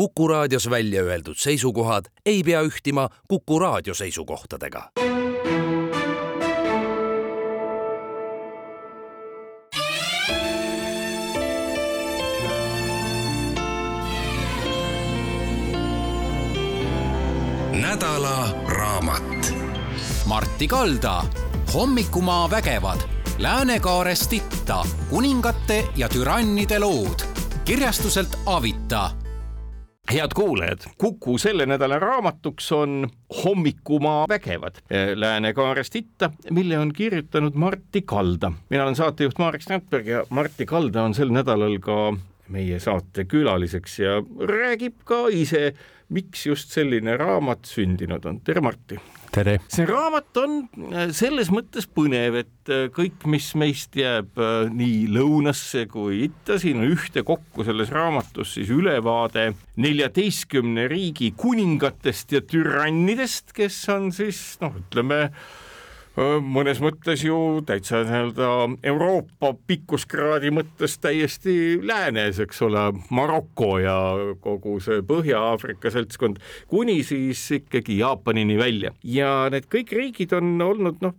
Kuku raadios välja öeldud seisukohad ei pea ühtima Kuku raadio seisukohtadega. nädala raamat. Martti Kalda, Hommikumaa vägevad, Lääne-Kaarest itta, kuningate ja türannide lood, kirjastuselt Avita head kuulajad, Kuku selle nädala raamatuks on Hommikumaa vägevad Lääne-Kaarest itta, mille on kirjutanud Martti Kalda. mina olen saatejuht Marek Strandberg ja Martti Kalda on sel nädalal ka meie saate külaliseks ja räägib ka ise, miks just selline raamat sündinud on. tere, Martti! Tere! see raamat on äh, selles mõttes põnev, et äh, kõik, mis meist jääb äh, nii lõunasse kui itta, siin on ühtekokku selles raamatus siis ülevaade neljateistkümne riigi kuningatest ja türannidest, kes on siis noh, ütleme mõnes mõttes ju täitsa nii-öelda Euroopa pikkuskraadi mõttes täiesti läänes, eks ole, Maroko ja kogu see Põhja-Aafrika seltskond, kuni siis ikkagi Jaapanini välja. Ja need kõik riigid on olnud noh,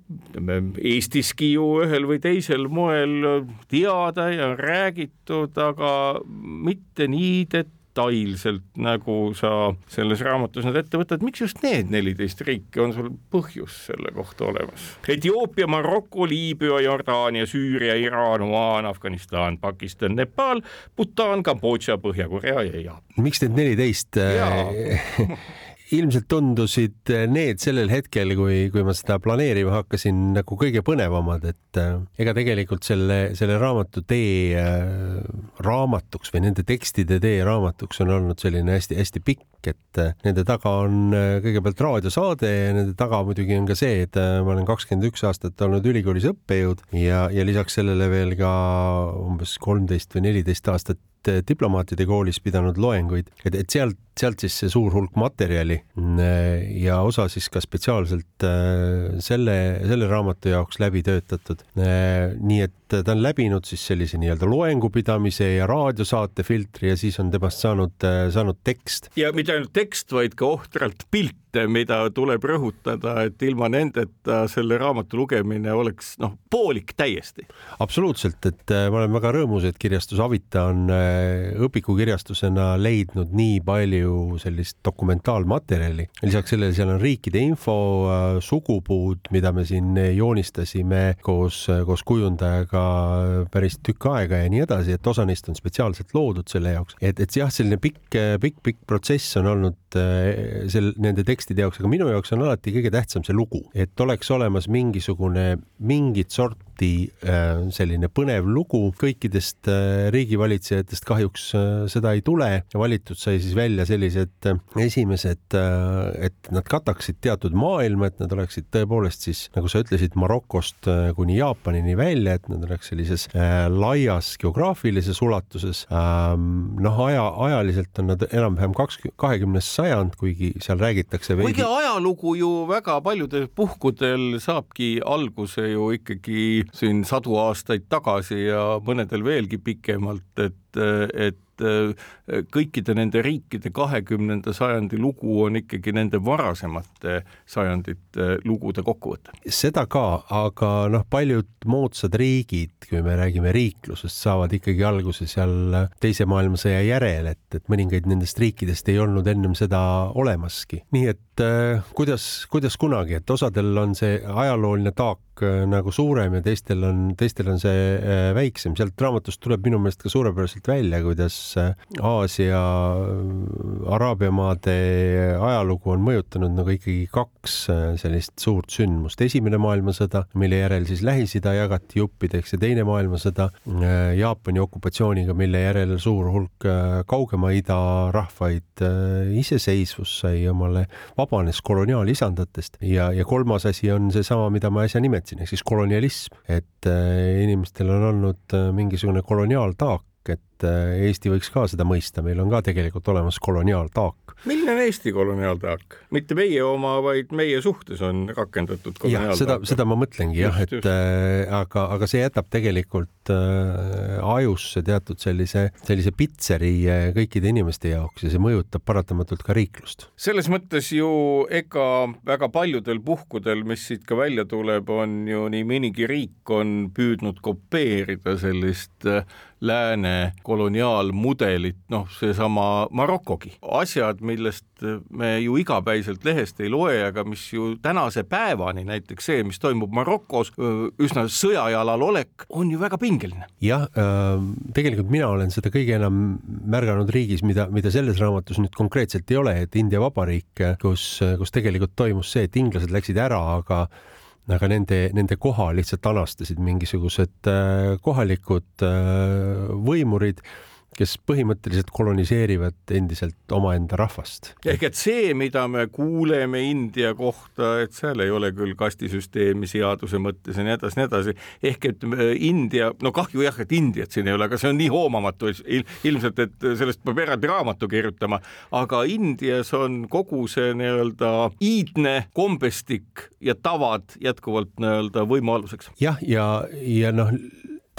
Eestiski ju ühel või teisel moel teada ja räägitud, aga mitte nii detailselt detailselt, nagu sa selles raamatus nüüd ette võtad, miks just need neliteist riiki, on sul põhjus selle kohta olemas? Etioopia, Maroko, Liibüa, Jordaania, Süüria, Iraan, Omaan, Afganistan, Pakistan, Nepal, Bhutan, Kambodža, Põhja-Korea ja Jaapan. miks need neliteist ilmselt tundusid need sellel hetkel, kui, kui ma seda planeerima hakkasin nagu kõige põnevamad, et äh, ega tegelikult selle, selle raamatu tee äh, raamatuks või nende tekstide tee raamatuks on olnud selline hästi-hästi pikk, et nende taga on kõigepealt raadiosaade ja nende taga muidugi on ka see, et ma olen kakskümmend üks aastat olnud ülikoolis õppejõud ja, ja lisaks sellele veel ka umbes kolmteist või neliteist aastat diplomaatide koolis pidanud loenguid, et, et sealt, sealt siis see suur hulk materjali ja osa siis ka spetsiaalselt äh, selle, selle raamatu jaoks läbi töötatud. Äh, nii et ta on läbinud siis sellise nii-öelda loengupidamise ja raadiosaate filtri ja siis on temast saanud, saanud tekst. ja mitte ainult tekst, vaid ka ohtralt pilt mida tuleb rõhutada, et ilma nendeta selle raamatu lugemine oleks noh, poolik täiesti. absoluutselt, et ma olen väga rõõmus, et kirjastus Avita on õpikukirjastusena leidnud nii palju sellist dokumentaalmaterjali. lisaks sellele seal on riikide info, sugupuud, mida me siin joonistasime koos, koos kujundajaga päris tükk aega ja nii edasi, et osa neist on spetsiaalselt loodud selle jaoks, et, et jah, selline pikk, pikk, pikk protsess on olnud sel, nende tekstide jaoks, aga minu jaoks on alati kõige tähtsam see lugu, et oleks olemas mingisugune mingit sorti hästi äh, selline põnev lugu, kõikidest äh, riigivalitsejatest kahjuks äh, seda ei tule. valitud sai siis välja sellised esimesed, et nad kataksid teatud maailma, et nad oleksid tõepoolest siis, nagu sa ütlesid, Marokost kuni Jaapanini välja, et nad oleks sellises laias geograafilises ulatuses. Ähm, noh, aja, ajaliselt on nad enam-vähem kaks, kahekümnes sajand, kuigi seal räägitakse veidi. kuigi ajalugu ju väga paljudel puhkudel saabki alguse ju ikkagi siin sadu aastaid tagasi ja mõnedel veelgi pikemalt, et, et kõikide nende riikide kahekümnenda sajandi lugu on ikkagi nende varasemate sajandite lugude kokkuvõte. seda ka, aga noh, paljud moodsad riigid, kui me räägime riiklusest, saavad ikkagi alguse seal Teise maailmasõja järel, et, et mõningaid nendest riikidest ei olnud ennem seda olemaski. nii et äh, kuidas, kuidas kunagi, et osadel on see ajalooline taak äh, nagu suurem ja teistel on, teistel on see äh, väiksem. sealt raamatust tuleb minu meelest ka suurepäraselt välja, kuidas Aasia, Araabia maade ajalugu on mõjutanud nagu ikkagi kaks sellist suurt sündmust. esimene maailmasõda, mille järel siis Lähis-Ida jagati juppideks ja teine maailmasõda Jaapani okupatsiooniga, mille järel suur hulk kaugema ida rahvaid iseseisvus sai omale, vabanes koloniaalisandatest ja, ja kolmas asi on seesama, mida ma äsja nimetasin, ehk siis kolonialism, et inimestel on olnud mingisugune koloniaaltaak, et äh, Eesti võiks ka seda mõista, meil on ka tegelikult olemas koloniaaltaak milline on Eesti koloniaalteak? mitte meie oma, vaid meie suhtes on rakendatud jah, seda, seda ma mõtlengi jah, et äh, aga, aga see jätab tegelikult äh, ajusse teatud sellise, sellise pitseri äh, kõikide inimeste jaoks ja see mõjutab paratamatult ka riiklust. selles mõttes ju ega väga paljudel puhkudel, mis siit ka välja tuleb, on ju nii mõnigi riik on püüdnud kopeerida sellist äh, lääne koloniaalmudelit, noh, seesama Marokogi. asjad, millest me ju igapäivaselt lehest ei loe, aga mis ju tänase päevani, näiteks see, mis toimub Marokos, üsna sõjajalal olek, on ju väga pingeline. jah, tegelikult mina olen seda kõige enam märganud riigis, mida, mida selles raamatus nüüd konkreetselt ei ole, et India Vabariik, kus, kus tegelikult toimus see, et inglased läksid ära, aga aga nende, nende koha lihtsalt anastasid mingisugused äh, kohalikud äh, võimurid kes põhimõtteliselt koloniseerivad endiselt omaenda rahvast. ehk et see, mida me kuuleme India kohta, et seal ei ole küll kastisüsteemi seaduse mõttes ja nii edasi, nii edasi, ehk et äh, India, no kahju jah, et Indiat siin ei ole, aga see on nii hoomamatu ilmselt, et sellest peab eraldi raamatu kirjutama, aga Indias on kogu see nii-öelda iidne kombestik ja tavad jätkuvalt nii-öelda võimu aluseks. jah, ja, ja, ja noh,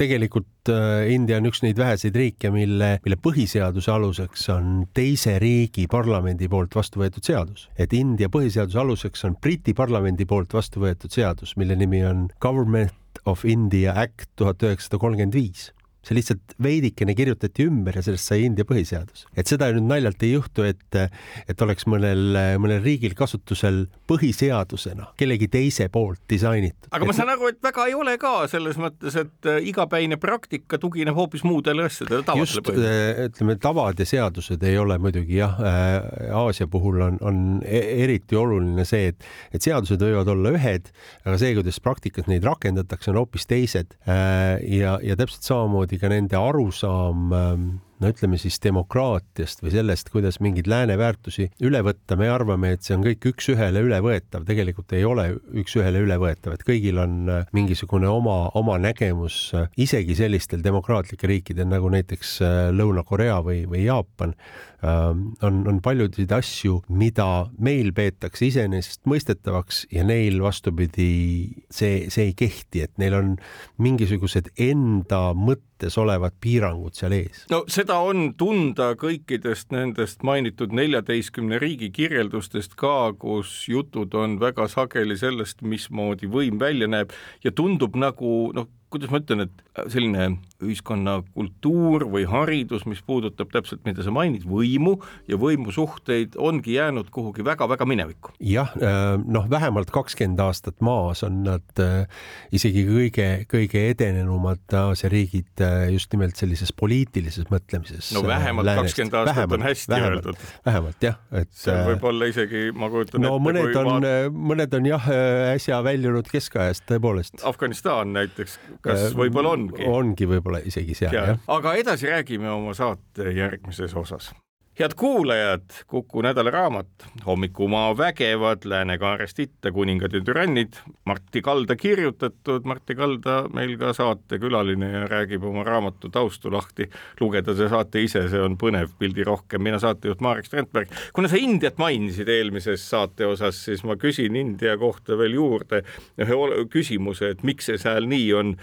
tegelikult äh, India on üks neid väheseid riike, mille, mille põhiseaduse aluseks on teise riigi parlamendi poolt vastu võetud seadus. et India põhiseaduse aluseks on Briti parlamendi poolt vastu võetud seadus, mille nimi on Government of India Act tuhat üheksasada kolmkümmend viis see lihtsalt veidikene kirjutati ümber ja sellest sai India põhiseadus. et seda nüüd naljalt ei juhtu, et, et oleks mõnel, mõnel riigil kasutusel põhiseadusena kellegi teise poolt disainitud. aga et... ma saan aru, et väga ei ole ka selles mõttes, et äh, igapäine praktika tugineb hoopis muudele asjadele, tavatele põhimõtteliselt. ütleme, tavad ja seadused ei ole muidugi jah äh,, Aasia puhul on, on e-, eriti oluline see, et, et seadused võivad olla ühed, aga see, kuidas praktikas neid rakendatakse, on hoopis teised äh, ja, ja täpselt samamoodi samamoodi ka nende arusaam ähm, no ütleme siis demokraatiast või sellest, kuidas mingeid lääne väärtusi üle võtta, me arvame, et see on kõik üks-ühele ülevõetav, tegelikult ei ole üks-ühele ülevõetav, et kõigil on äh, mingisugune oma, oma nägemus, äh, isegi sellistel demokraatlikel riikidel nagu näiteks äh, Lõuna-Korea või, või Jaapan, ähm, on, on paljusid asju, mida meil peetakse iseenesestmõistetavaks ja neil vastupidi, see, see ei kehti, et neil on mingisugused enda mõttes olevad piirangud seal ees. no seda on tunda kõikidest nendest mainitud neljateistkümne riigi kirjeldustest ka, kus jutud on väga sageli sellest, mismoodi võim välja näeb ja tundub nagu noh, kuidas ma ütlen, et selline ühiskonna kultuur või haridus, mis puudutab täpselt, mida sa mainid, võimu ja võimusuhteid, ongi jäänud kuhugi väga-väga minevikku. jah, äh, noh, vähemalt kakskümmend aastat maas on nad äh, isegi kõige, kõige edenenumad Aasia riigid äh, just nimelt sellises poliitilises mõtlemises. no vähemalt kakskümmend aastat vähemalt, on hästi vähemalt, öeldud. vähemalt jah, et see võib olla isegi, ma kujutan no, ette. mõned on vaat..., mõned on jah, äsja väljunud keskajast tõepoolest. Afganistan näiteks, kas võib-olla ongi? ongi võib-olla võib-olla isegi seal, jah. aga edasi räägime oma saate järgmises osas head kuulajad, Kuku nädalaraamat Hommikumaa vägevad Lääne-Kaarest itta, kuningad ja türannid, Martti Kalda kirjutatud, Martti Kalda meil ka saatekülaline ja räägib oma raamatu taustu lahti. lugeda see saate ise, see on põnev, pildirohkem, mina saatejuht Marek Strandberg. kuna sa Indiat mainisid eelmises saate osas, siis ma küsin India kohta veel juurde ühe küsimuse, et miks see seal nii on.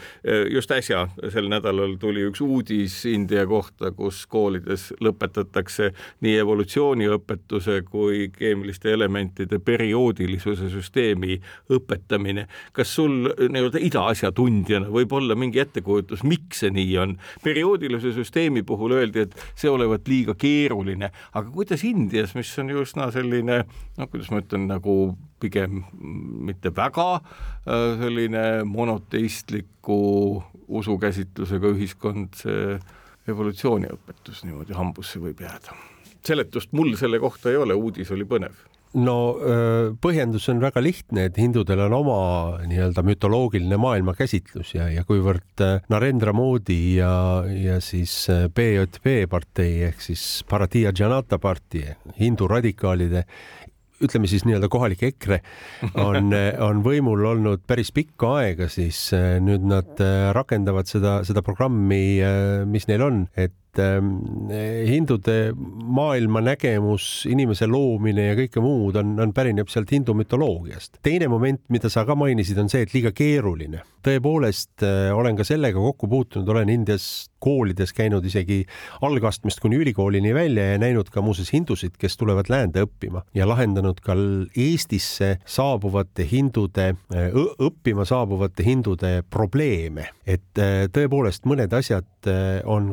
just äsja, sel nädalal tuli üks uudis India kohta, kus koolides lõpetatakse nii evolutsiooniõpetuse kui keemiliste elementide perioodilisuse süsteemi õpetamine. kas sul nii-öelda idaasjatundjana võib olla mingi ettekujutus, miks see nii on? perioodilisuse süsteemi puhul öeldi, et see olevat liiga keeruline, aga kuidas Indias, mis on ju üsna selline noh, kuidas ma ütlen, nagu pigem mitte väga äh, selline monoteistliku usukäsitlusega ühiskond, see evolutsiooniõpetus niimoodi hambusse võib jääda seletust mul selle kohta ei ole, uudis oli põnev. No põhjendus on väga lihtne, et hindudel on oma nii-öelda mütoloogiline maailmakäsitlus ja, ja kuivõrd Narendra Modi ja, ja siis BJP partei ehk siis Bharatiya Janata partei, hindu radikaalide ütleme siis nii-öelda kohalik EKRE on, on võimul olnud päris pikka aega, siis nüüd nad rakendavad seda, seda programmi, mis neil on, et et ähm, hindude maailmanägemus, inimese loomine ja kõike muud on, on pärineb sealt hindu mütoloogiast. teine moment, mida sa ka mainisid, on see, et liiga keeruline. tõepoolest äh, olen ka sellega kokku puutunud, olen Indias koolides käinud isegi algastmest kuni ülikoolini välja ja näinud ka muuseas hindusid, kes tulevad läände õppima ja lahendanud ka Eestisse saabuvate hindude, õppima saabuvate hindude probleeme. et äh, tõepoolest mõned asjad äh, on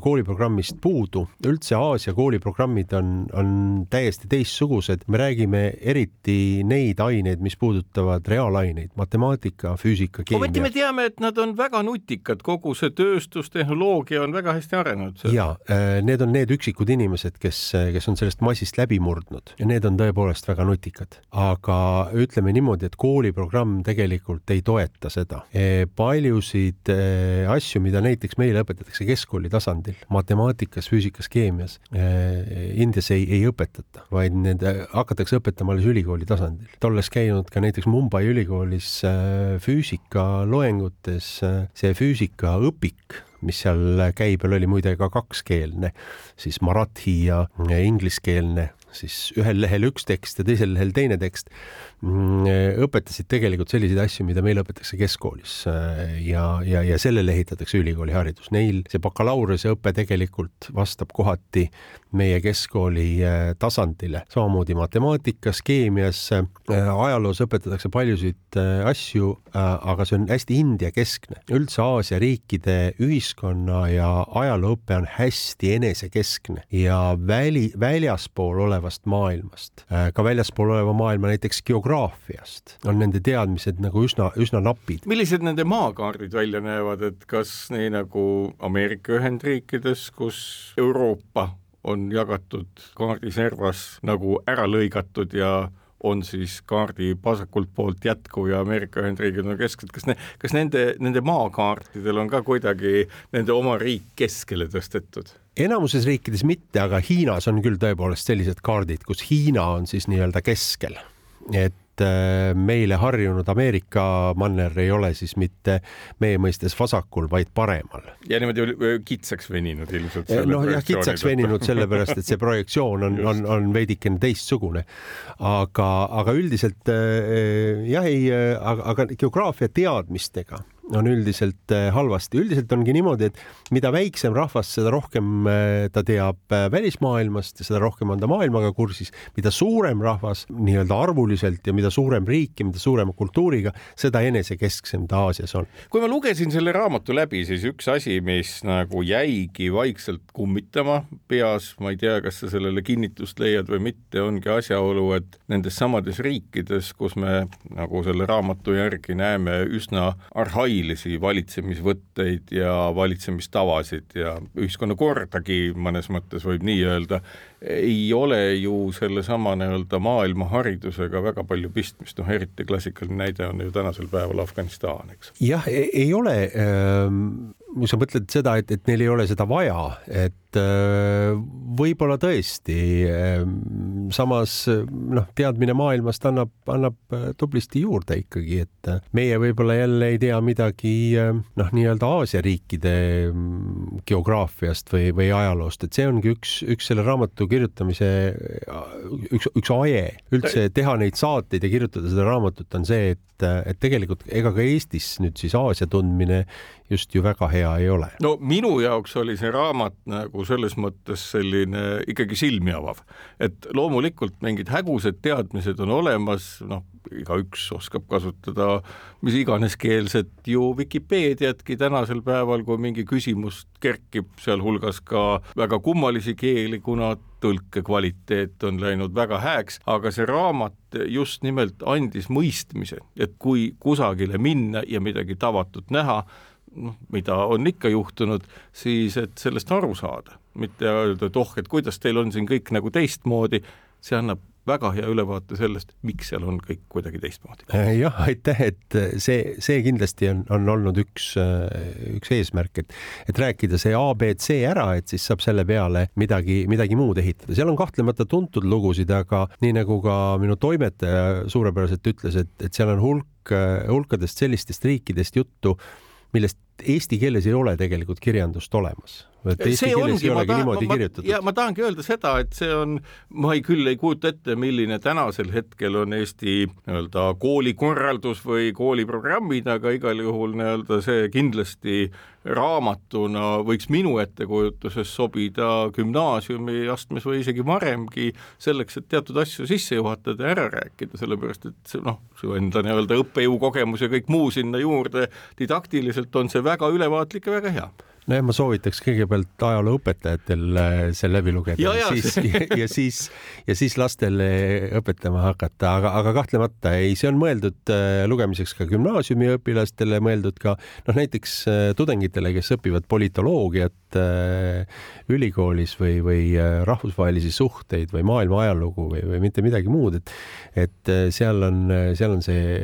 kooliprogrammist puudu, üldse Aasia kooliprogrammid on, on täiesti teistsugused, me räägime eriti neid aineid, mis puudutavad reaalaineid, matemaatika, füüsika, keemia. ometi me teame, et nad on väga nutikad, kogu see tööstustehnoloogia on väga hästi arenenud. ja äh, need on need üksikud inimesed, kes, kes on sellest massist läbi murdnud ja need on tõepoolest väga nutikad, aga ütleme niimoodi, et kooliprogramm tegelikult ei toeta seda. E, paljusid e, asju, mida näiteks meile õpetatakse keskkooli tasandil, matemaatikas, füüsikas, keemias, e, Indias ei, ei õpetata, vaid need hakatakse õpetama alles ülikooli tasandil. olles käinud ka näiteks Mumbai ülikoolis füüsikaloengutes, see füüsikaõpik mis seal käibel oli muide ka kakskeelne, siis marathi ja ingliskeelne, siis ühel lehel üks tekst ja teisel lehel teine tekst, õpetasid tegelikult selliseid asju, mida meil õpetatakse keskkoolis ja, ja, ja sellele ehitatakse ülikooliharidus. Neil see bakalaureuseõpe tegelikult vastab kohati meie keskkooli äh, tasandile, samamoodi matemaatikas, keemias, ajaloos õpetatakse paljusid asju, aga see on hästi India keskne. üldse Aasia riikide ühiskonna ja ajalooõpe on hästi enesekeskne ja väli, väljaspool olevast maailmast, ka väljaspool oleva maailma näiteks geograafiast on nende teadmised nagu üsna, üsna napid. millised nende maakaardid välja näevad, et kas nii nagu Ameerika Ühendriikides, kus Euroopa on jagatud kaardiservas nagu ära lõigatud ja on siis kaardi vasakult poolt jätkuv ja Ameerika Ühendriigid on kesksed, kas ne-, kas nende, nende maakaartidel on ka kuidagi nende oma riik keskele tõstetud? enamuses riikides mitte, aga Hiinas on küll tõepoolest sellised kaardid, kus Hiina on siis nii-öelda keskel. et et äh, meile harjunud Ameerika manner ei ole siis mitte meie mõistes vasakul, vaid paremal. ja niimoodi kitsaks veninud ilmselt. noh, jah, kitsaks veninud sellepärast, et see projektsioon on, on, on veidikene teistsugune. aga, aga üldiselt äh, jah, ei, aga, aga geograafia teadmistega on üldiselt äh, halvasti. üldiselt ongi niimoodi, et mida väiksem rahvas, seda rohkem äh, ta teab äh, välismaailmast ja seda rohkem on ta maailmaga kursis. mida suurem rahvas nii-öelda arvuliselt ja mida suurem riik ja mida suurema kultuuriga, seda enesekesksem ta Aasias on. kui ma lugesin selle raamatu läbi, siis üks asi, mis nagu jäigi vaikselt kummitama peas, ma ei tea, kas sa sellele kinnitust leiad või mitte, ongi asjaolu, et nendes samades riikides, kus me nagu selle raamatu järgi näeme üsna arhailisi põhilisi valitsemisvõtteid ja valitsemistavasid ja ühiskonnakordagi mõnes mõttes võib nii öelda, ei ole ju sellesama nii-öelda maailmaharidusega väga palju pistmist, noh eriti klassikaline näide on ju tänasel päeval Afganistan, eks. jah, e-, ei ole ähm sa mõtled seda, et, et neil ei ole seda vaja, et äh, võib-olla tõesti. Ähm, samas noh, teadmine maailmast annab, annab äh, tublisti juurde ikkagi, et äh, meie võib-olla jälle ei tea midagi noh, nii-öelda Aasia riikide mm, geograafiast või, või ajaloost, et see ongi üks, üks selle raamatu kirjutamise üks, üks aje üldse teha neid saateid ja kirjutada seda raamatut on see, et, et tegelikult ega ka Eestis nüüd siis Aasia tundmine just ju väga hea ei ole. no minu jaoks oli see raamat nagu selles mõttes selline ikkagi silmi avav, et loomulikult mingid hägusad teadmised on olemas, noh, igaüks oskab kasutada mis iganes keelset ju Vikipeediatki tänasel päeval, kui mingi küsimus kerkib, sealhulgas ka väga kummalisi keeli, kuna tõlke kvaliteet on läinud väga hääks, aga see raamat just nimelt andis mõistmise, et kui kusagile minna ja midagi tavatut näha, noh, mida on ikka juhtunud, siis et sellest aru saada, mitte öelda, et oh, et kuidas teil on siin kõik nagu teistmoodi, see annab väga hea ülevaate sellest, miks seal on kõik kuidagi teistmoodi. Äh, jah, aitäh, et see, see kindlasti on, on olnud üks, üks eesmärk, et, et rääkida see abc ära, et siis saab selle peale midagi, midagi muud ehitada. seal on kahtlemata tuntud lugusid, aga nii nagu ka minu toimetaja suurepäraselt ütles, et, et seal on hulk, hulkadest sellistest riikidest juttu millest eesti keeles ei ole tegelikult kirjandust olemas. See ongi, olegi tahan, ma, ja ma tahangi öelda seda, et see on, ma ei küll ei kujuta ette, milline tänasel hetkel on Eesti nii-öelda koolikorraldus või kooliprogrammid, aga igal juhul nii-öelda see kindlasti raamatuna võiks minu ettekujutuses sobida gümnaasiumi astmes või isegi varemgi selleks, et teatud asju sisse juhatada ja ära rääkida, sellepärast et see noh, su enda nii-öelda õppejõu kogemus ja kõik muu sinna juurde, didaktiliselt on see väga ülevaatlik ja väga hea. nojah, ma soovitaks kõigepealt ajalooõpetajatel äh, see läbi lugeda ja, ja, siis, ja, ja siis ja siis lastele õpetama hakata, aga, aga kahtlemata ei, see on mõeldud äh, lugemiseks ka gümnaasiumiõpilastele, mõeldud ka noh, näiteks äh, tudengitele, kes õpivad politoloogiat ülikoolis või, või rahvusvahelisi suhteid või maailma ajalugu või, või mitte midagi muud, et et seal on, seal on see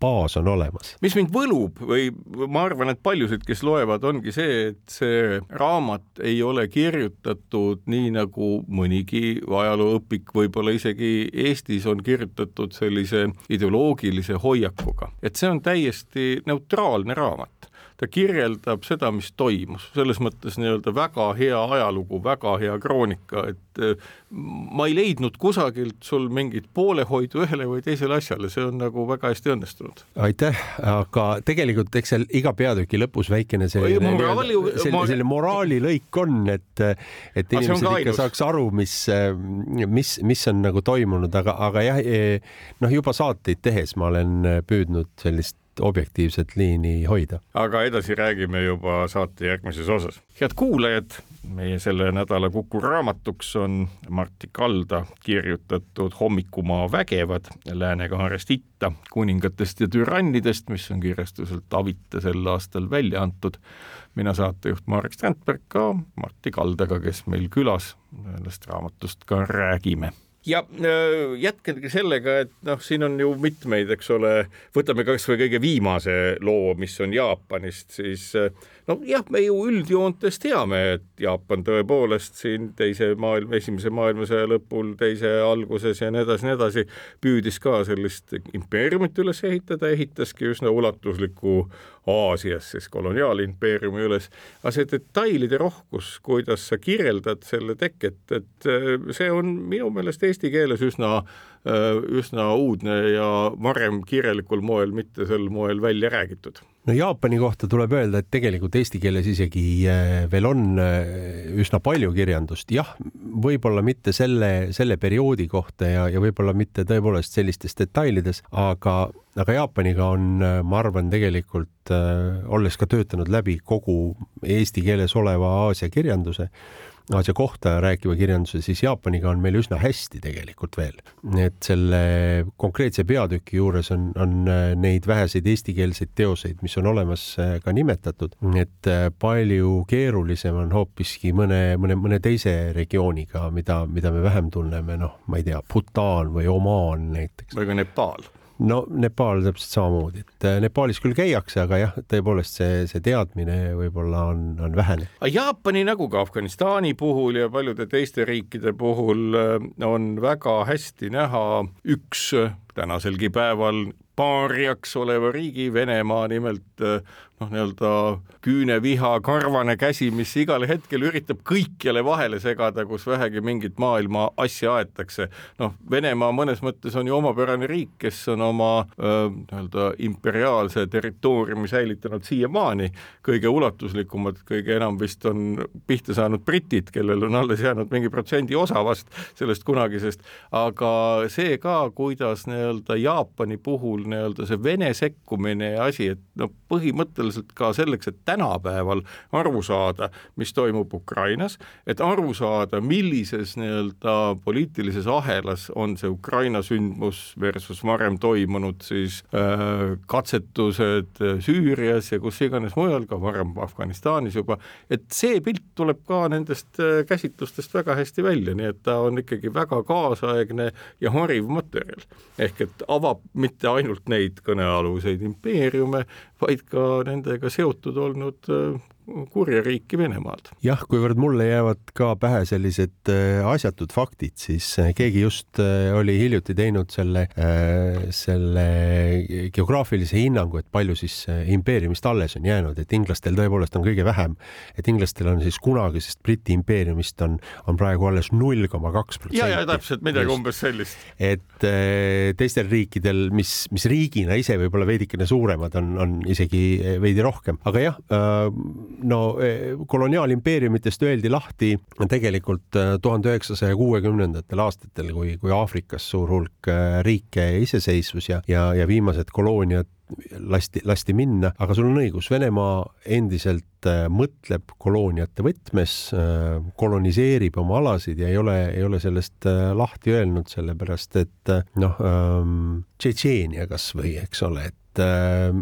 baas on olemas. mis mind võlub või ma arvan, et paljusid, kes loevad, ongi see, et see raamat ei ole kirjutatud nii nagu mõnigi ajalooõpik, võib-olla isegi Eestis on kirjutatud sellise ideoloogilise hoiakuga, et see on täiesti neutraalne raamat ta kirjeldab seda, mis toimus, selles mõttes nii-öelda väga hea ajalugu, väga hea kroonika, et eh, ma ei leidnud kusagilt sul mingit poolehoidu ühele või teisele asjale, see on nagu väga hästi õnnestunud. aitäh, aga tegelikult eks seal iga peatüki lõpus väikene selline, moraali, selline, selline moraalilõik on, et, et inimesed ikka ainus. saaks aru, mis, mis, mis on nagu toimunud, aga, aga jah, eh, noh, juba saateid tehes ma olen püüdnud sellist objektiivset liini hoida. aga edasi räägime juba saate järgmises osas. head kuulajad, meie selle nädala Kuku raamatuks on Martti Kalda kirjutatud Hommikumaa vägevad Lääne-Kaarest itta, kuningatest ja türannidest, mis on kirjastuselt Avita sel aastal välja antud. mina saatejuht Marek Strandberg ka Martti Kaldaga, kes meil külas sellest raamatust ka räägime ja äh, jätkengi sellega, et noh, siin on ju mitmeid, eks ole, võtame kasvõi kõige viimase loo, mis on Jaapanist, siis äh, nojah, me ju üldjoontes teame, et Jaapan tõepoolest siin teise maailma, esimese maailmasõja lõpul, teise alguses ja nii edasi, nii edasi, püüdis ka sellist impeeriumit üles ehitada, ehitaski üsna ulatusliku Aasias siis koloniaalimpeeriumi üles, aga see detailide rohkus, kuidas sa kirjeldad selle teket, et äh, see on minu meelest eesti keeles üsna, äh, üsna uudne ja varem kirjalikul moel mitte sel moel välja räägitud no Jaapani kohta tuleb öelda, et tegelikult eesti keeles isegi äh, veel on üsna palju kirjandust, jah, võib-olla mitte selle, selle perioodi kohta ja, ja võib-olla mitte tõepoolest sellistes detailides, aga aga Jaapaniga on, ma arvan, tegelikult äh, olles ka töötanud läbi kogu eesti keeles oleva Aasia kirjanduse, Aasia kohta rääkiva kirjanduse, siis Jaapaniga on meil üsna hästi tegelikult veel. et selle konkreetse peatüki juures on, on äh, neid väheseid eestikeelseid teoseid, mis on olemas äh, ka nimetatud, et palju keerulisem on hoopiski mõne, mõne, mõne teise regiooniga, mida, mida me vähem tunneme, noh, ma ei tea, Bhutan või Omaan näiteks. või ka Nepal no Nepal täpselt samamoodi, et äh, Nepaalis küll käiakse, aga jah, tõepoolest see, see teadmine võib-olla on, on vähene. Jaapani nagu ka Afganistani puhul ja paljude teiste riikide puhul äh, on väga hästi näha üks tänaselgi päeval paariaks oleva riigi Venemaa nimelt äh, noh, nii-öelda küüneviha, karvane käsi, mis igal hetkel üritab kõikjale vahele segada, kus vähegi mingit maailma asja aetakse. noh, Venemaa mõnes mõttes on ju omapärane riik, kes on oma nii-öelda imperiaalse territooriumi säilitanud siiamaani. kõige ulatuslikumad, kõige enam vist on pihta saanud britid, kellel on alles jäänud mingi protsendi osa vast sellest kunagisest, aga see ka, kuidas nii-öelda Jaapani puhul nii-öelda see Vene sekkumine ja asi, et no põhimõtteliselt põhimõtteliselt ka selleks, et tänapäeval aru saada, mis toimub Ukrainas, et aru saada, millises nii-öelda poliitilises ahelas on see Ukraina sündmus versus varem toimunud siis äh, katsetused Süürias ja kus iganes mujal, ka varem Afganistanis juba, et see pilt tuleb ka nendest äh, käsitlustest väga hästi välja, nii et ta on ikkagi väga kaasaegne ja hariv materjal. ehk et avab mitte ainult neid kõnealuseid impeeriume, vaid ka nendega seotud olnud äh, kurja riiki Venemaad. jah, kuivõrd mulle jäävad ka pähe sellised äh, asjatud faktid, siis äh, keegi just äh, oli hiljuti teinud selle, selle geograafilise hinnangu, et palju siis impeeriumist alles on jäänud, et inglastel tõepoolest on kõige vähem, et inglastel on siis kunagisest Briti impeeriumist on, on praegu alles null koma kaks protsenti. ja, ja täpselt midagi umbes sellist. et teistel riikidel, mis, mis riigina ise võib-olla veidikene suuremad on, on isegi veidi rohkem, aga jah, no koloniaalimpeeriumitest öeldi lahti tegelikult tuhande üheksasaja kuuekümnendatel aastatel, kui, kui Aafrikas suur hulk riike iseseisvus ja, ja, ja viimased kolooniad lasti, lasti minna, aga sul on õigus, Venemaa endiselt mõtleb kolooniate võtmes, koloniseerib oma alasid ja ei ole, ei ole sellest lahti öelnud, sellepärast et noh ähm,, Tšetšeenia kasvõi, eks ole, et et äh,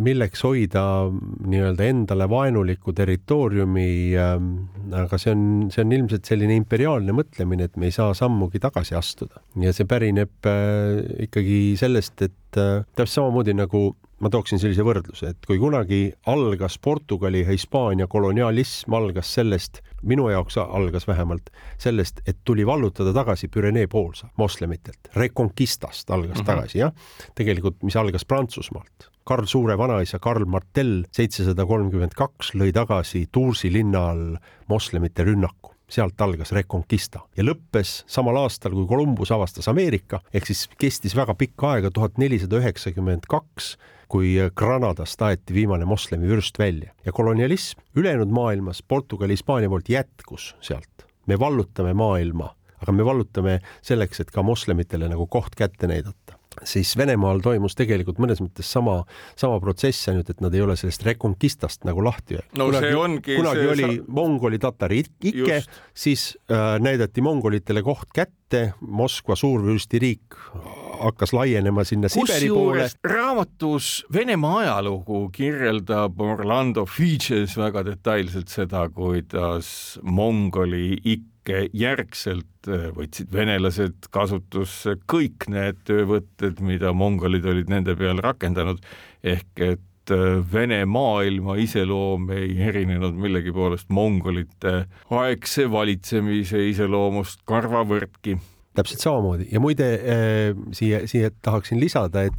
milleks hoida nii-öelda endale vaenulikku territooriumi, ähm, aga see on, see on ilmselt selline imperiaalne mõtlemine, et me ei saa sammugi tagasi astuda. Ja see pärineb äh, ikkagi sellest, et äh, täpselt samamoodi nagu ma tooksin sellise võrdluse, et kui kunagi algas Portugali, Hispaania kolonialism, algas sellest, minu jaoks algas vähemalt sellest, et tuli vallutada tagasi Pürenee poolsa moslemitelt, Reconquistast algas mm -hmm. tagasi, jah. tegelikult, mis algas Prantsusmaalt. Karl Suure vanaisa Karl Martell seitsesada kolmkümmend kaks lõi tagasi Toursi linna all moslemite rünnaku sealt algas Reconquista ja lõppes samal aastal, kui Columbus avastas Ameerika, ehk siis kestis väga pikka aega, tuhat nelisada üheksakümmend kaks kui Granadast aeti viimane moslemi vürst välja ja kolonialism ülejäänud maailmas Portugali, Hispaania poolt jätkus sealt. me vallutame maailma, aga me vallutame selleks, et ka moslemitele nagu koht kätte näidata siis Venemaal toimus tegelikult mõnes mõttes sama, sama protsess, ainult et nad ei ole sellest Reconquistast nagu lahti öelnud. no kunagi, see ongi. kunagi see... oli sa... mongoli tatari ikke, siis äh, näidati mongolitele koht kätte, Moskva suurvürstiriik hakkas laienema sinna Siberi poole. raamatus Venemaa ajalugu kirjeldab Orlando Figes väga detailselt seda, kuidas mongoli ikke järgselt äh, võtsid venelased kasutusse kõik need töövõtted, mida mongolid olid nende peal rakendanud, ehk et äh, Vene maailma iseloom ei erinenud millegi poolest mongolite aegse valitsemise iseloomust karvavõrdki. täpselt samamoodi ja muide äh, siia, siia tahaksin lisada, et,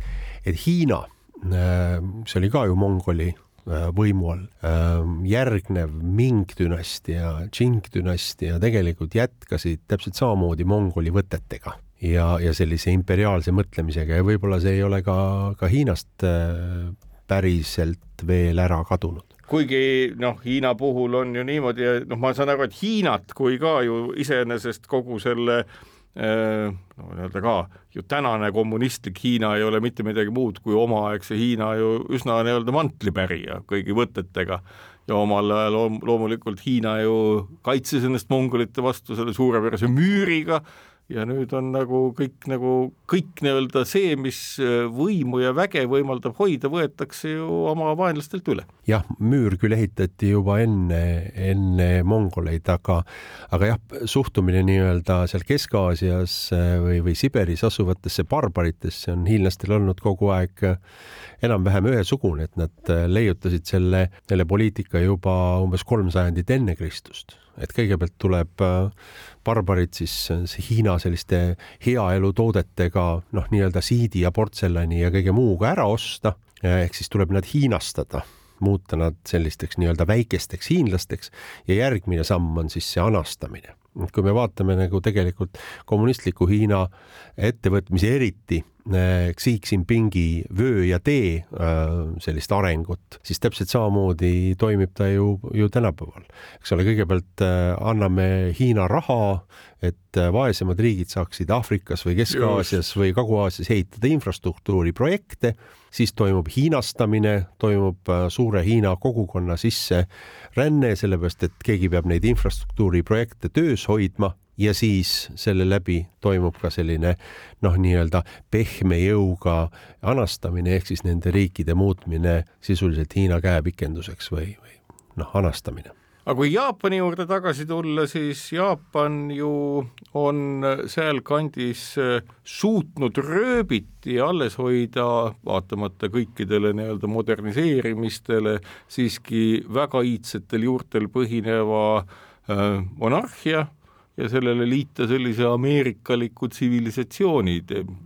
et Hiina see oli ka ju mongoli võimu all. Ähm, järgnev Ming dünastia, Qing dünastia tegelikult jätkasid täpselt samamoodi mongoli võtetega ja, ja sellise imperiaalse mõtlemisega ja võib-olla see ei ole ka, ka Hiinast äh, päriselt veel ära kadunud kuigi noh, Hiina puhul on ju niimoodi, noh, ma saan aru, et Hiinat kui ka ju iseenesest kogu selle äh, Äh, no nii-öelda ka ju tänane kommunistlik Hiina ei ole mitte midagi muud kui omaaegse Hiina ju üsna nii-öelda mantlipärija kõigi võtetega. Ja omal ajal loomulikult Hiina ju kaitses ennast mongolite vastu selle suurepärase müüriga ja nüüd on nagu kõik nagu kõik nii-öelda see, mis äh, võimu ja väge võimaldab hoida, võetakse ju oma vaenlastelt üle. jah, müür küll ehitati juba enne, enne mongoleid, aga, aga jah, suhtumine nii-öelda seal Kesk-Aasias äh, või, või Siberis asuvatesse barbaritesse on hiinlastel olnud kogu aeg äh, enam-vähem ühesugune, et nad leiutasid selle, selle poliitika juba umbes kolm sajandit enne Kristust et kõigepealt tuleb barbarid siis Hiina selliste heaelutoodetega noh, nii-öelda siidi ja portselani ja kõige muuga ära osta, ehk siis tuleb nad hiinastada muuta nad sellisteks nii-öelda väikesteks hiinlasteks ja järgmine samm on siis see anastamine. kui me vaatame nagu tegelikult kommunistliku Hiina ettevõtmisi, eriti äh, Xi Jinpingi vöö ja tee äh, sellist arengut, siis täpselt samamoodi toimib ta ju, ju tänapäeval. eks ole, kõigepealt äh, anname Hiina raha, et vaesemad riigid saaksid Aafrikas või Kesk-Aasias või Kagu-Aasias ehitada infrastruktuuriprojekte siis toimub hiinastamine, toimub äh, suure Hiina kogukonna sisseränne, sellepärast et keegi peab neid infrastruktuuriprojekte töös hoidma ja siis selle läbi toimub ka selline noh, nii-öelda pehme jõuga anastamine ehk siis nende riikide muutmine sisuliselt Hiina käepikenduseks või, või noh, anastamine. Aga kui Jaapani juurde tagasi tulla, siis Jaapan ju on sealkandis äh, suutnud rööbiti alles hoida, vaatamata kõikidele nii-öelda moderniseerimistele, siiski väga iidsetel juurtel põhineva äh, monarhia ja sellele liita sellise ameerikaliku tsivilisatsiooni,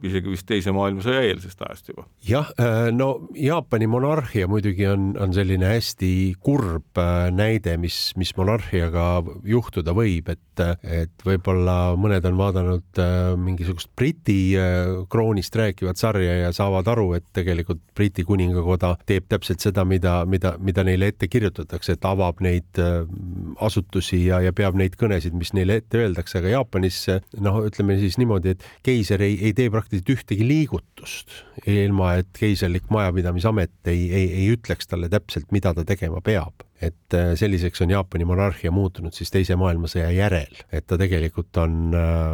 isegi vist Teise maailmasõja eelsest ajast juba. jah, äh, no Jaapani monarhia muidugi on, on selline hästi kurb äh, näide, mis, mis monarhiaga juhtuda võib, et, et võib-olla mõned on vaadanud äh, mingisugust Briti kroonist rääkivat sarja ja saavad aru, et tegelikult Briti kuningakoda teeb täpselt seda, mida, mida, mida neile ette kirjutatakse, et avab neid asutusi ja, ja peab neid kõnesid, mis neile ette öeldakse, aga Jaapanis noh, ütleme siis niimoodi, et keiser ei, ei tee praktiliselt ühtegi liigutust, ilma et keiserlik majapidamisamet ei, ei, ei ütleks talle täpselt, mida ta tegema peab. Et äh, selliseks on Jaapani monarhia muutunud siis Teise maailmasõja järel, et ta tegelikult on äh,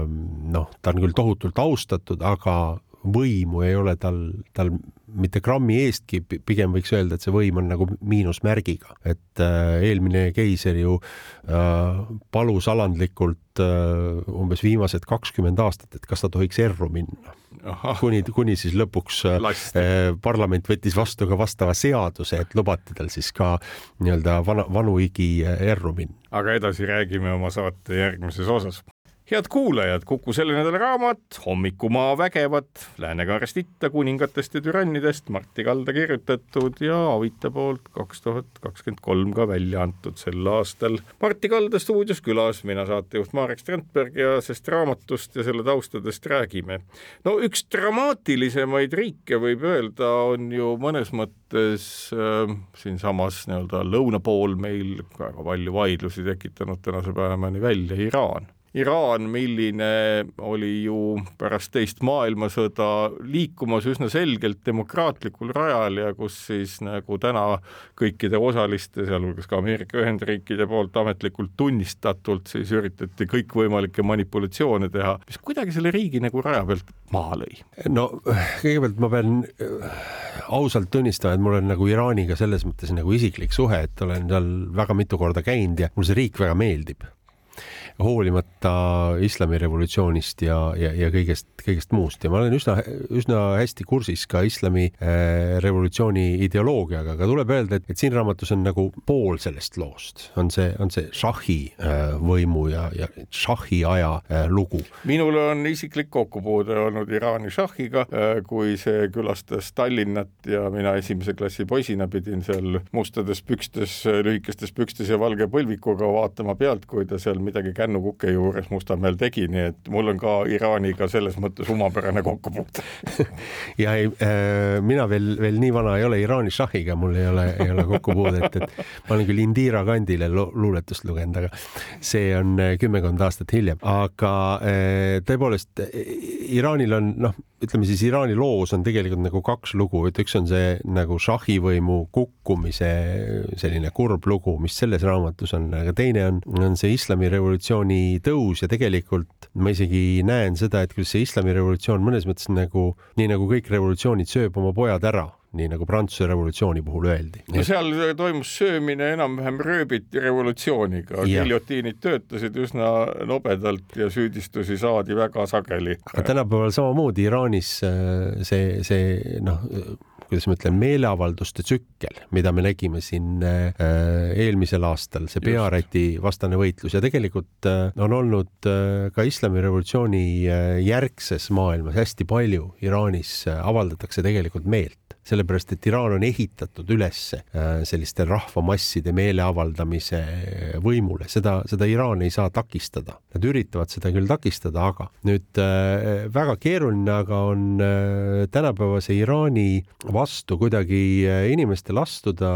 noh, ta on küll tohutult austatud, aga võimu ei ole tal, tal mitte grammi eestki, pigem võiks öelda, et see võim on nagu miinusmärgiga, et äh, eelmine keiser ju äh, palus alandlikult äh, umbes viimased kakskümmend aastat, et kas ta tohiks erru minna. kuni, kuni siis lõpuks äh, parlament võttis vastu ka vastava seaduse, et lubati tal siis ka nii-öelda vana, vanuigi äh, erru minna. aga edasi räägime oma saate järgmises osas head kuulajad, Kuku selle nädala raamat Hommikumaa vägevad Lääne-Kaarest itta, kuningatest ja türannidest Martti Kalda kirjutatud ja Avita poolt kaks tuhat kakskümmend kolm ka välja antud sel aastal. Martti Kalda stuudios külas, mina saatejuht Marek Strandberg ja sest raamatust ja selle taustadest räägime. no üks dramaatilisemaid riike võib öelda, on ju mõnes mõttes äh, siinsamas nii-öelda lõuna pool meil väga palju vaidlusi tekitanud tänase päevani välja Iraan Iraan, milline oli ju pärast teist maailmasõda liikumas üsna selgelt demokraatlikul rajal ja kus siis nagu täna kõikide osaliste, sealhulgas ka Ameerika Ühendriikide poolt ametlikult tunnistatult siis üritati kõikvõimalikke manipulatsioone teha, mis kuidagi selle riigi nagu raja pealt maha lõi. no kõigepealt ma pean äh, ausalt tunnistama, et mul on nagu Iraaniga selles mõttes nagu isiklik suhe, et olen seal väga mitu korda käinud ja mulle see riik väga meeldib hoolimata islamirevolutsioonist ja, ja, ja kõigest, kõigest muust ja ma olen üsna, üsna hästi kursis ka islami äh, ideoloogiaga, aga tuleb öelda, et, et siin raamatus on nagu pool sellest loost, on see, on see šahhi äh, võimu ja, ja šahhi aja äh, lugu. minul on isiklik kokkupuude olnud Iraani šahhiga, kui see külastas Tallinnat ja mina esimese klassi poisina pidin seal mustades pükstes, lühikestes pükstes ja valge põlvikuga vaatama pealt, kui ta seal midagi kännukuke juures Mustamäel tegi, nii et mul on ka Iraaniga selles mõttes omapärane kokkupuute. Ja ei äh,, mina veel, veel nii vana ei ole Iraani šahhiga, mul ei ole, ei ole kokkupuudet, et ma olen küll Indira Kandile luuletust lugenud, aga see on äh, kümmekond aastat hiljem, aga äh, tõepoolest Iraanil on noh, ütleme siis Iraani loos on tegelikult nagu kaks lugu, et üks on see nagu šahhivõimu kukkumise selline kurb lugu, mis selles raamatus on, aga teine on, on see islamirevolutsiooni tõus ja tegelikult ma isegi näen seda, et kuidas see islamirevolutsioon mõnes mõttes nagu, nii nagu kõik revolutsioonid, sööb oma pojad ära nii nagu Prantsuse revolutsiooni puhul öeldi. no seal toimus söömine enam-vähem rööbiti revolutsiooniga, giljotiinid töötasid üsna nobedalt ja süüdistusi saadi väga sageli. aga tänapäeval samamoodi Iraanis äh, see, see noh, kuidas ma ütlen, meeleavalduste tsükkel, mida me nägime siin äh, eelmisel aastal, see pearäti vastane võitlus. Ja tegelikult äh, on olnud ka islamirevolutsiooni järgses maailmas hästi palju. Iraanis avaldatakse tegelikult meelt. Sellepärast et Iraan on ehitatud üles äh, selliste rahvamasside meeleavaldamise võimule, seda, seda Iraan ei saa takistada. Nad üritavad seda küll takistada, aga nüüd äh, väga keeruline aga on äh, tänapäevase Iraani vastu kuidagi inimestel astuda,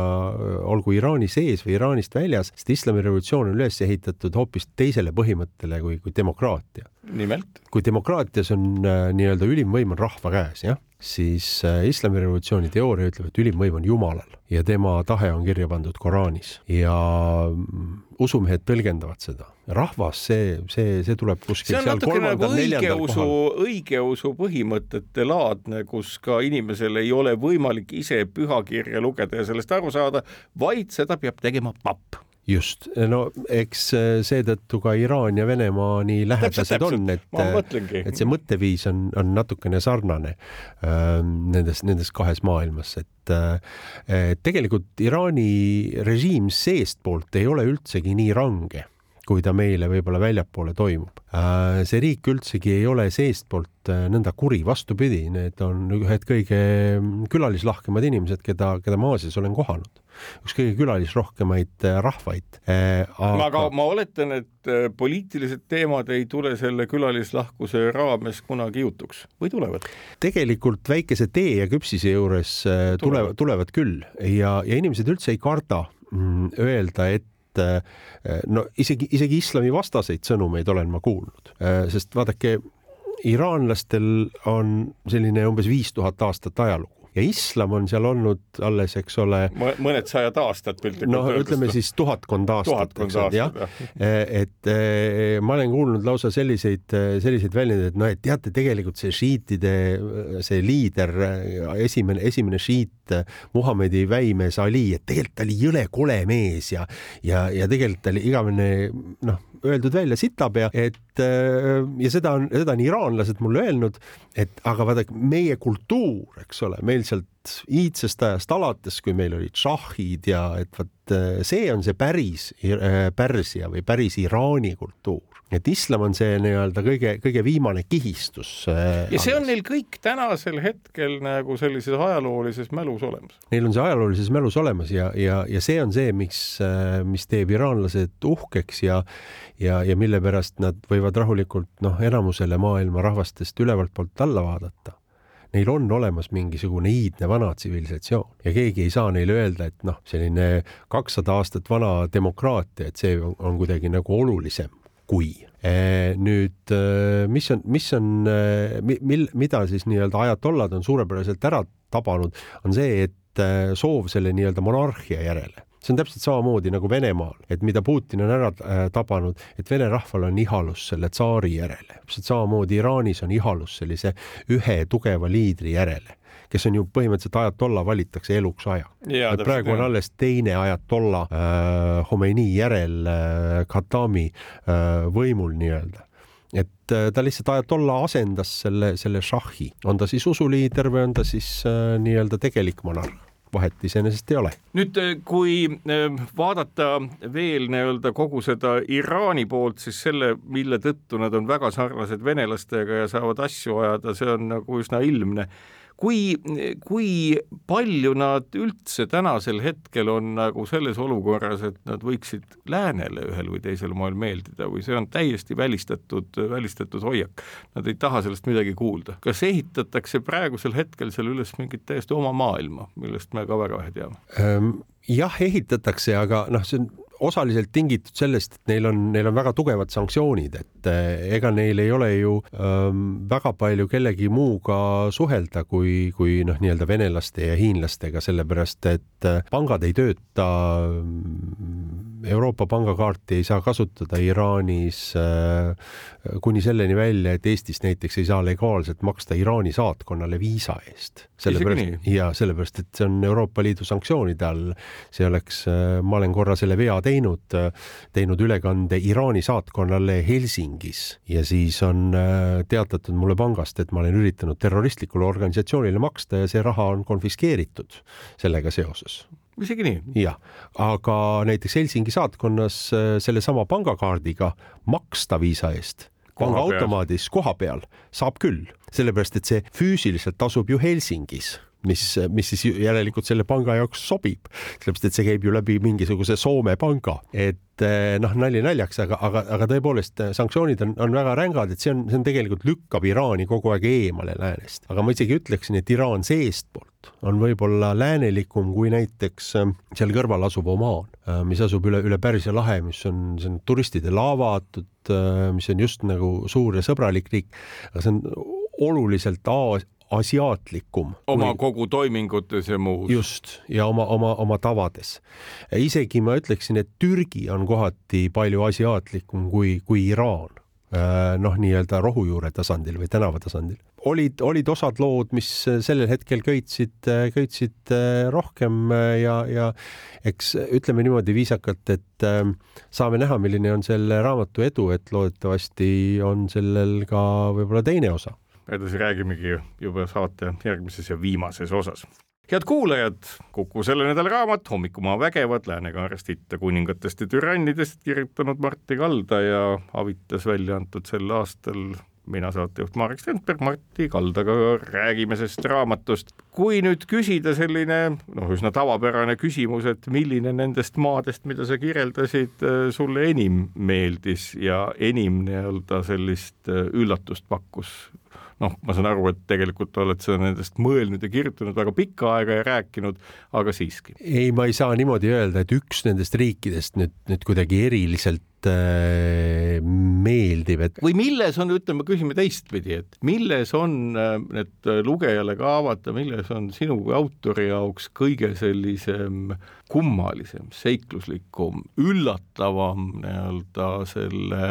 olgu Iraani sees või Iraanist väljas, sest islamirevolutsioon on üles ehitatud hoopis teisele põhimõttele kui, kui demokraatia. nimelt? kui demokraatias on nii-öelda ülim võim on rahva käes, jah siis äh, islamirevolutsiooni teooria ütleb, et ülim võim on Jumalal ja tema tahe on kirja pandud Koraanis ja mm, usumehed tõlgendavad seda. rahvas, see, see, see tuleb kuskil seal kolmandal, nagu neljandal kohal. õigeusu põhimõtete laadne, kus ka inimesel ei ole võimalik ise pühakirja lugeda ja sellest aru saada, vaid seda peab tegema papp just, no eks seetõttu ka Iraan ja Venemaa nii lähedased on, et, et see mõtteviis on, on natukene sarnane äh, nendes, nendes kahes maailmas, et äh, tegelikult Iraani režiim seestpoolt ei ole üldsegi nii range kui ta meile võib-olla väljapoole toimub. Äh, see riik üldsegi ei ole seestpoolt äh, nõnda kuri, vastupidi, need on ühed kõige külalislahkemad inimesed, keda, keda ma Aasias olen kohanud. Üks kõige külalisrohkemaid äh, rahvaid. Aga.... aga ma oletan, et poliitilised teemad ei tule selle külalislahkuse raames kunagi jutuks. Või tulevad? tegelikult väikese tee ja küpsise juures tulevad, tulevad küll. Ja, ja inimesed üldse ei karda mm, öelda, et et no isegi, isegi islami vastaseid sõnumeid olen ma kuulnud, sest vaadake, iraanlastel on selline umbes viis tuhat aastat ajalugu ja islam on seal olnud alles, eks ole. mõned sajad aastad piltlikult noh, ütleme siis tuhatkond aastat, eks ole, jah. et eh, ma olen kuulnud lausa selliseid, selliseid väljendeid, et noh, et teate, tegelikult see šiitide, see liider, esimene, esimene šiit, Muhamedi väimees Ali, et tegelikult ta oli jõle kole mees ja, ja, ja tegelikult ta oli igavene noh öeldud välja sitapea, et äh, ja seda on, seda on iraanlased mulle öelnud, et aga vaadake, meie kultuur, eks ole, meil sealt iidsest ajast alates, kui meil olid šahhid ja et vot äh, see on see päris äh, Pärsia või päris Iraani kultuur et islam on see nii-öelda kõige, kõige viimane kihistus. Äh, ja see on neil kõik tänasel hetkel nagu sellises ajaloolises mälus olemas. Neil on see ajaloolises mälus olemas ja, ja, ja see on see, miks, äh, mis teeb iraanlased uhkeks ja ja, ja mille pärast nad võivad rahulikult noh, enamusele maailma rahvastest ülevalt poolt alla vaadata neil on olemas mingisugune iidne vana tsivilisatsioon ja keegi ei saa neile öelda, et noh, selline kakssada aastat vana demokraatia, et see on, on kuidagi nagu olulisem kui. Eh, nüüd, eh, mis on, mis on, eh, mil, mida siis nii-öelda ajatollad on suurepäraselt ära tabanud, on see, et soov selle nii-öelda monarhia järele see on täpselt samamoodi nagu Venemaal, et mida Putin on ära tabanud, et vene rahval on ihalus selle tsaari järele, täpselt samamoodi Iraanis on ihalus sellise ühe tugeva liidri järele kes on ju põhimõtteliselt ajatolla valitakse eluks aja. praegu on alles teine ajatolla äh, Khomeini järel äh, Khatami äh, võimul nii-öelda. Et äh, ta lihtsalt ajatolla asendas selle, selle šahhi, on ta siis usuliider või on ta siis äh, nii-öelda tegelik monarh vahet iseenesest ei ole. nüüd, äh, kui äh, vaadata veel nii-öelda kogu seda Iraani poolt, siis selle, mille tõttu nad on väga sarnased venelastega ja saavad asju ajada, see on nagu üsna ilmne kui, kui palju nad üldse tänasel hetkel on nagu selles olukorras, et nad võiksid läänele ühel või teisel moel meeldida või see on täiesti välistatud, välistatud hoiak. Nad ei taha sellest midagi kuulda. kas ehitatakse praegusel hetkel seal üles mingit täiesti oma maailma, millest me ka väga vähe teame? Jah, ehitatakse, aga noh, see on osaliselt tingitud sellest, et neil on, neil on väga tugevad sanktsioonid, et eh, ega neil ei ole ju ähm, väga palju kellegi muuga suhelda kui, kui noh, nii-öelda venelaste ja hiinlastega, sellepärast et äh, pangad ei tööta ähm, Euroopa pangakaarti ei saa kasutada Iraanis äh, kuni selleni välja, et Eestis näiteks ei saa legaalselt maksta Iraani saatkonnale viisa eest. sellepärast ja sellepärast, et see on Euroopa Liidu sanktsioonide all. see oleks, äh, ma olen korra selle vea teinud, äh, teinud ülekande Iraani saatkonnale Helsingis ja siis on teatatud mulle pangast, et ma olen üritanud terroristlikule organisatsioonile maksta ja see raha on konfiskeeritud sellega seoses isegi nii? jah, aga näiteks Helsingi saatkonnas äh, sellesama pangakaardiga maksta viisa eest pangaautomaadis koha peal saab küll, sellepärast et see füüsiliselt asub ju Helsingis mis, mis siis järelikult selle panga jaoks sobib, sellepärast et see käib ju läbi mingisuguse Soome panga, et eh, noh, nali naljaks, aga, aga, aga tõepoolest eh, sanktsioonid on, on väga rängad, et see on, see on tegelikult lükkab Iraani kogu aeg eemale läänest, aga ma isegi ütleksin, et Iraan seestpoolt on võib-olla läänelikum kui näiteks eh, seal kõrval asuv Omaan, mis asub üle, üle Pärsia lahe, mis on, see on turistidele avatud, mis on just nagu suur ja sõbralik riik, aga see on oluliselt asiaatlikum. oma kui... kogu toimingutes ja muus. just, ja oma, oma, oma tavades. isegi ma ütleksin, et Türgi on kohati palju asiaatlikum kui, kui Iraan noh, nii-öelda rohujuure tasandil või tänava tasandil. olid, olid osad lood, mis sellel hetkel köitsid, köitsid rohkem ja, ja eks ütleme niimoodi viisakalt, et saame näha, milline on selle raamatu edu, et loodetavasti on sellel ka võib-olla teine osa edasi räägimegi juba saate järgmises ja viimases osas head kuulajad, Kuku selle nädala raamat Hommikumaa vägevad Lääne-Kaarest itta kuningatest ja türannidest kirjutanud Martti Kalda ja Avitas välja antud sel aastal mina saatejuht Marek Strandberg, Martti Kaldaga räägime sellest raamatust. kui nüüd küsida selline noh, üsna tavapärane küsimus, et milline nendest maadest, mida sa kirjeldasid, sulle enim meeldis ja enim nii-öelda sellist üllatust pakkus noh, ma saan aru, et tegelikult oled sa nendest mõelnud ja kirjutanud väga pikka aega ja rääkinud, aga siiski. ei, ma ei saa niimoodi öelda, et üks nendest riikidest nüüd, nüüd kuidagi eriliselt äh, meeldib, et. või milles on, ütleme, küsime teistpidi, et milles on äh, need lugejale ka avada, milles on sinu kui autori jaoks kõige sellisem kummalisem, seikluslikum, üllatavam nii-öelda selle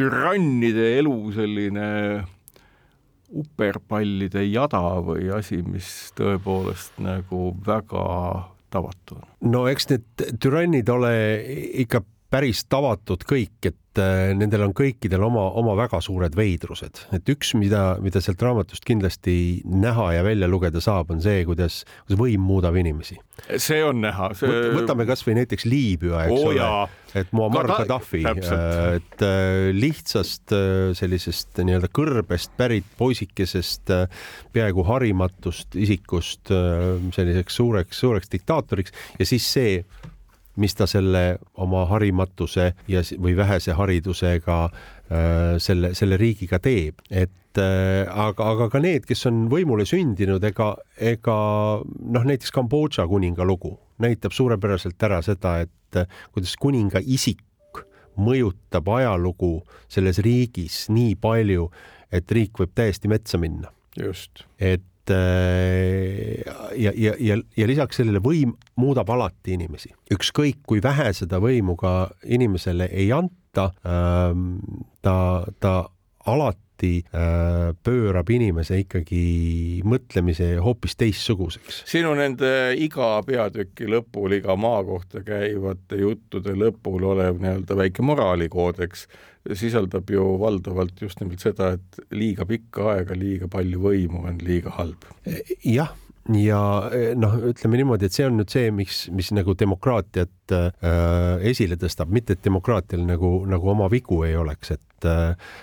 türannide elu selline uperpallide jada või asi, mis tõepoolest nagu väga tavatu on? no eks need türannid ole ikka päris tavatud kõik, et äh, nendel on kõikidel oma, oma väga suured veidrused, et üks, mida, mida sealt raamatust kindlasti näha ja välja lugeda saab, on see, kuidas, kuidas võim muudab inimesi. see on näha see.... võtame kasvõi näiteks Liibüa, eks oh, ole, et Muammar Gaddafi, äh, et äh, lihtsast sellisest nii-öelda kõrbest pärit poisikesest, peaaegu harimatust isikust selliseks suureks, suureks diktaatoriks. Ja siis see mis ta selle oma harimatuse ja, või vähese haridusega äh, selle, selle riigiga teeb, et äh, aga, aga ka need, kes on võimule sündinud, ega, ega noh, näiteks Kambodža kuninga lugu näitab suurepäraselt ära seda, et äh, kuidas kuninga isik mõjutab ajalugu selles riigis nii palju, et riik võib täiesti metsa minna. just. et Äh, ja, ja, ja, ja lisaks sellele võim muudab alati inimesi, ükskõik kui vähe seda võimu ka inimesele ei anta, ähm, ta, ta alati äh, pöörab inimese ikkagi mõtlemise hoopis teistsuguseks. sinu nende iga peatüki lõpul, iga maa kohta käivate juttude lõpul olev nii-öelda väike moraalikoodeks sisaldab ju valdavalt just nimelt seda, et liiga pikka aega liiga palju võimu on liiga halb. jah ja noh, ütleme niimoodi, et see on nüüd see, miks, mis nagu demokraatiat äh, esile tõstab, mitte et demokraatial nagu, nagu oma vigu ei oleks, et äh,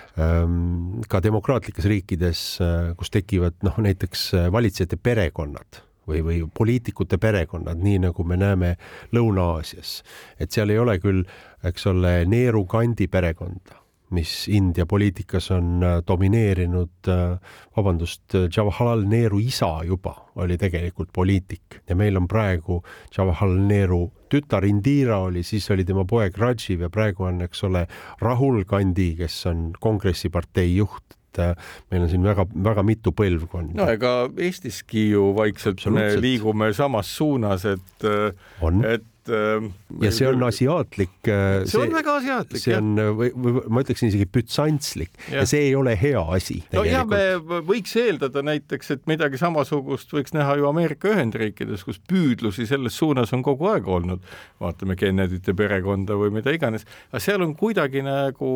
ka demokraatlikes riikides äh,, kus tekivad noh, näiteks äh, valitsejate perekonnad või, või poliitikute perekonnad, nii nagu me näeme Lõuna-Aasias, et seal ei ole küll, eks ole, Neeru kandi perekonda mis India poliitikas on äh, domineerinud, äh, vabandust, Jawaharlal Nehru isa juba oli tegelikult poliitik. Ja meil on praegu Jawaharlal Nehru tütar Indira oli, siis oli tema poeg Rajiv ja praegu on, eks ole, Rahul Gandhi, kes on kongressipartei juht. Äh, meil on siin väga-väga mitu põlvkonda. no ega Eestiski ju vaikselt me liigume samas suunas, et, et et äh, ja see on asiaatlik. Äh, see on väga asiaatlik. see on või, või ma ütleksin isegi bütsantslik ja. ja see ei ole hea asi. no ja me võiks eeldada näiteks, et midagi samasugust võiks näha ju Ameerika Ühendriikides, kus püüdlusi selles suunas on kogu aeg olnud. vaatame Kennedyte perekonda või mida iganes, aga seal on kuidagi nagu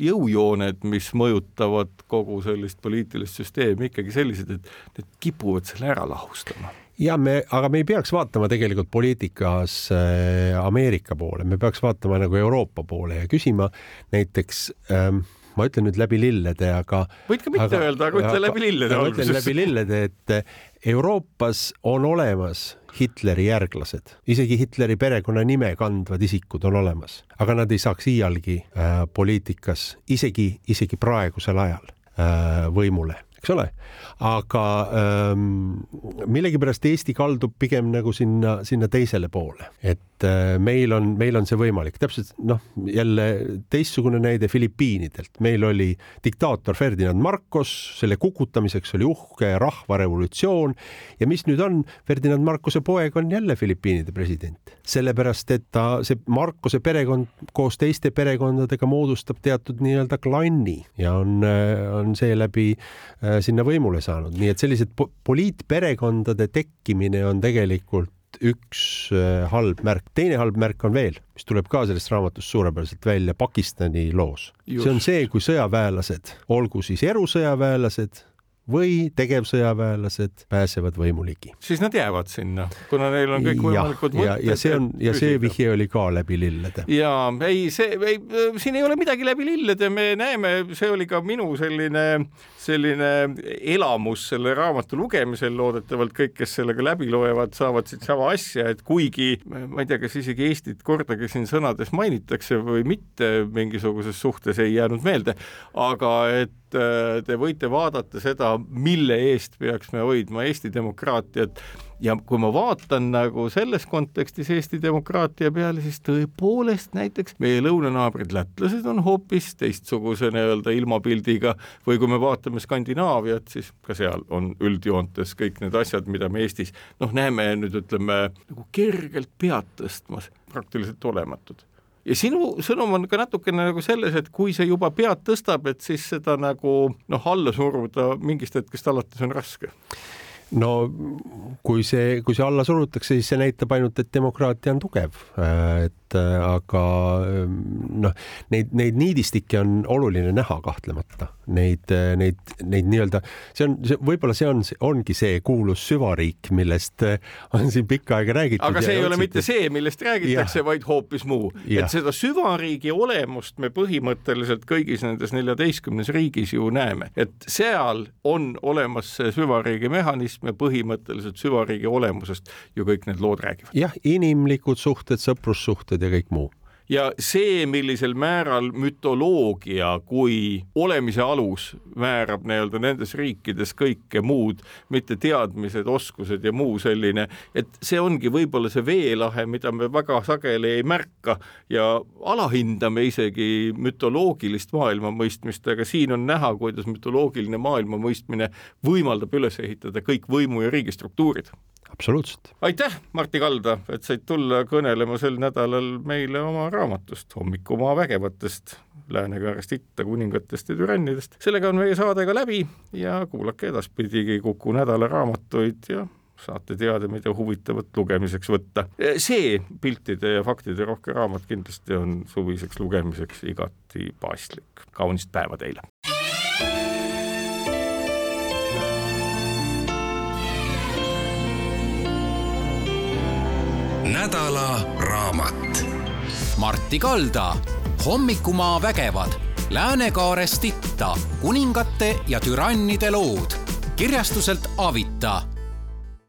jõujooned, mis mõjutavad kogu sellist poliitilist süsteemi ikkagi sellised, et need kipuvad selle ära lahustama ja me, aga me ei peaks vaatama tegelikult poliitikas äh, Ameerika poole, me peaks vaatama nagu Euroopa poole ja küsima näiteks ähm, ma ütlen nüüd läbi lillede, aga. võid ka mitte aga, öelda, aga ütle läbi lillede ma ütlen läbi lillede, et Euroopas on olemas Hitleri järglased, isegi Hitleri perekonnanime kandvad isikud on olemas, aga nad ei saaks iialgi äh, poliitikas, isegi, isegi praegusel ajal äh, võimule eks ole. aga ähm, millegipärast Eesti kaldub pigem nagu sinna, sinna teisele poole, et et äh, meil on, meil on see võimalik, täpselt noh, jälle teistsugune näide Filipiinidelt, meil oli diktaator Ferdinand Marcos, selle kukutamiseks oli uhke rahvarevolutsioon. Ja mis nüüd on, Ferdinand Marcose poeg on jälle Filipiinide president, sellepärast et ta, see Marcose perekond koos teiste perekondadega moodustab teatud nii-öelda klanni ja on, äh, on seeläbi äh, sinna võimule saanud, nii et sellised po poliitperekondade tekkimine on tegelikult üks äh, halb märk, teine halb märk on veel, mis tuleb ka sellest raamatust suurepäraselt välja Pakistani loos. see on see, kui sõjaväelased, olgu siis erusõjaväelased või tegevsõjaväelased pääsevad võimu ligi. siis nad jäävad sinna, kuna neil on kõikvõimalikud mõtted. ja, ja see on ja see vihje oli ka läbi lillede. ja ei, see ei, siin ei ole midagi läbi lillede, me näeme, see oli ka minu selline, selline elamus selle raamatu lugemisel, loodetavalt kõik, kes sellega läbi loevad, saavad siit sama asja, et kuigi ma ei tea, kas isegi Eestit kordagi siin sõnades mainitakse või mitte mingisuguses suhtes ei jäänud meelde, aga et Äh, te võite vaadata seda, mille eest peaks me hoidma Eesti demokraatiat. Ja kui ma vaatan nagu selles kontekstis Eesti demokraatia peale, siis tõepoolest näiteks meie lõunanaabrid lätlased on hoopis teistsuguse nii-öelda ilmapildiga. Või kui me vaatame Skandinaaviat, siis ka seal on üldjoontes kõik need asjad, mida me Eestis noh, näeme nüüd ütleme nagu kergelt pead tõstmas, praktiliselt olematud ja sinu sõnum on ka natukene nagu selles, et kui see juba pead tõstab, et siis seda nagu noh, alla suruda mingist hetkest alates on raske no kui see, kui see alla surutakse, siis see näitab ainult, et demokraatia on tugev. et et äh, aga ähm, noh, neid, neid niidistikke on oluline näha kahtlemata, neid, äh, neid, neid nii-öelda, see on, see võib-olla see on, ongi see kuulus süvariik, millest äh, on siin pikka aega räägitud. aga see ei ole mitte see, millest räägitakse, vaid hoopis muu. et seda süvariigi olemust me põhimõtteliselt kõigis nendes neljateistkümnes riigis ju näeme, et seal on olemas see süvariigi mehhanism ja põhimõtteliselt süvariigi olemusest ju kõik need lood räägivad. jah, inimlikud suhted, sõprussuhted ja kõik muu ja see, millisel määral mütoloogia kui olemise alus määrab nii-öelda nendes riikides kõike muud, mitte teadmised, oskused ja muu selline, et see ongi võib-olla see veelahe, mida me väga sageli ei märka ja alahindame isegi mütoloogilist maailmamõistmist, aga siin on näha, kuidas mütoloogiline maailmamõistmine võimaldab üles ehitada kõik võimu ja riigistruktuurid absoluutselt. aitäh, Martti Kalda, et said tulla kõnelema sel nädalal meile oma raamatust Hommikumaa vägevatest Lääne-Kaarest itta, kuningatest ja türannidest. sellega on meie saade ka läbi ja kuulake edaspidigi Kuku nädala raamatuid ja saate teada, mida huvitavat lugemiseks võtta. see piltide ja faktide rohke raamat kindlasti on suviseks lugemiseks igati paslik. kaunist päeva teile! Nädala raamat. Martti Kalda, Hommikumaa vägevad, Lääne-Kaarest itta, kuningate ja türannide lood kirjastuselt Avita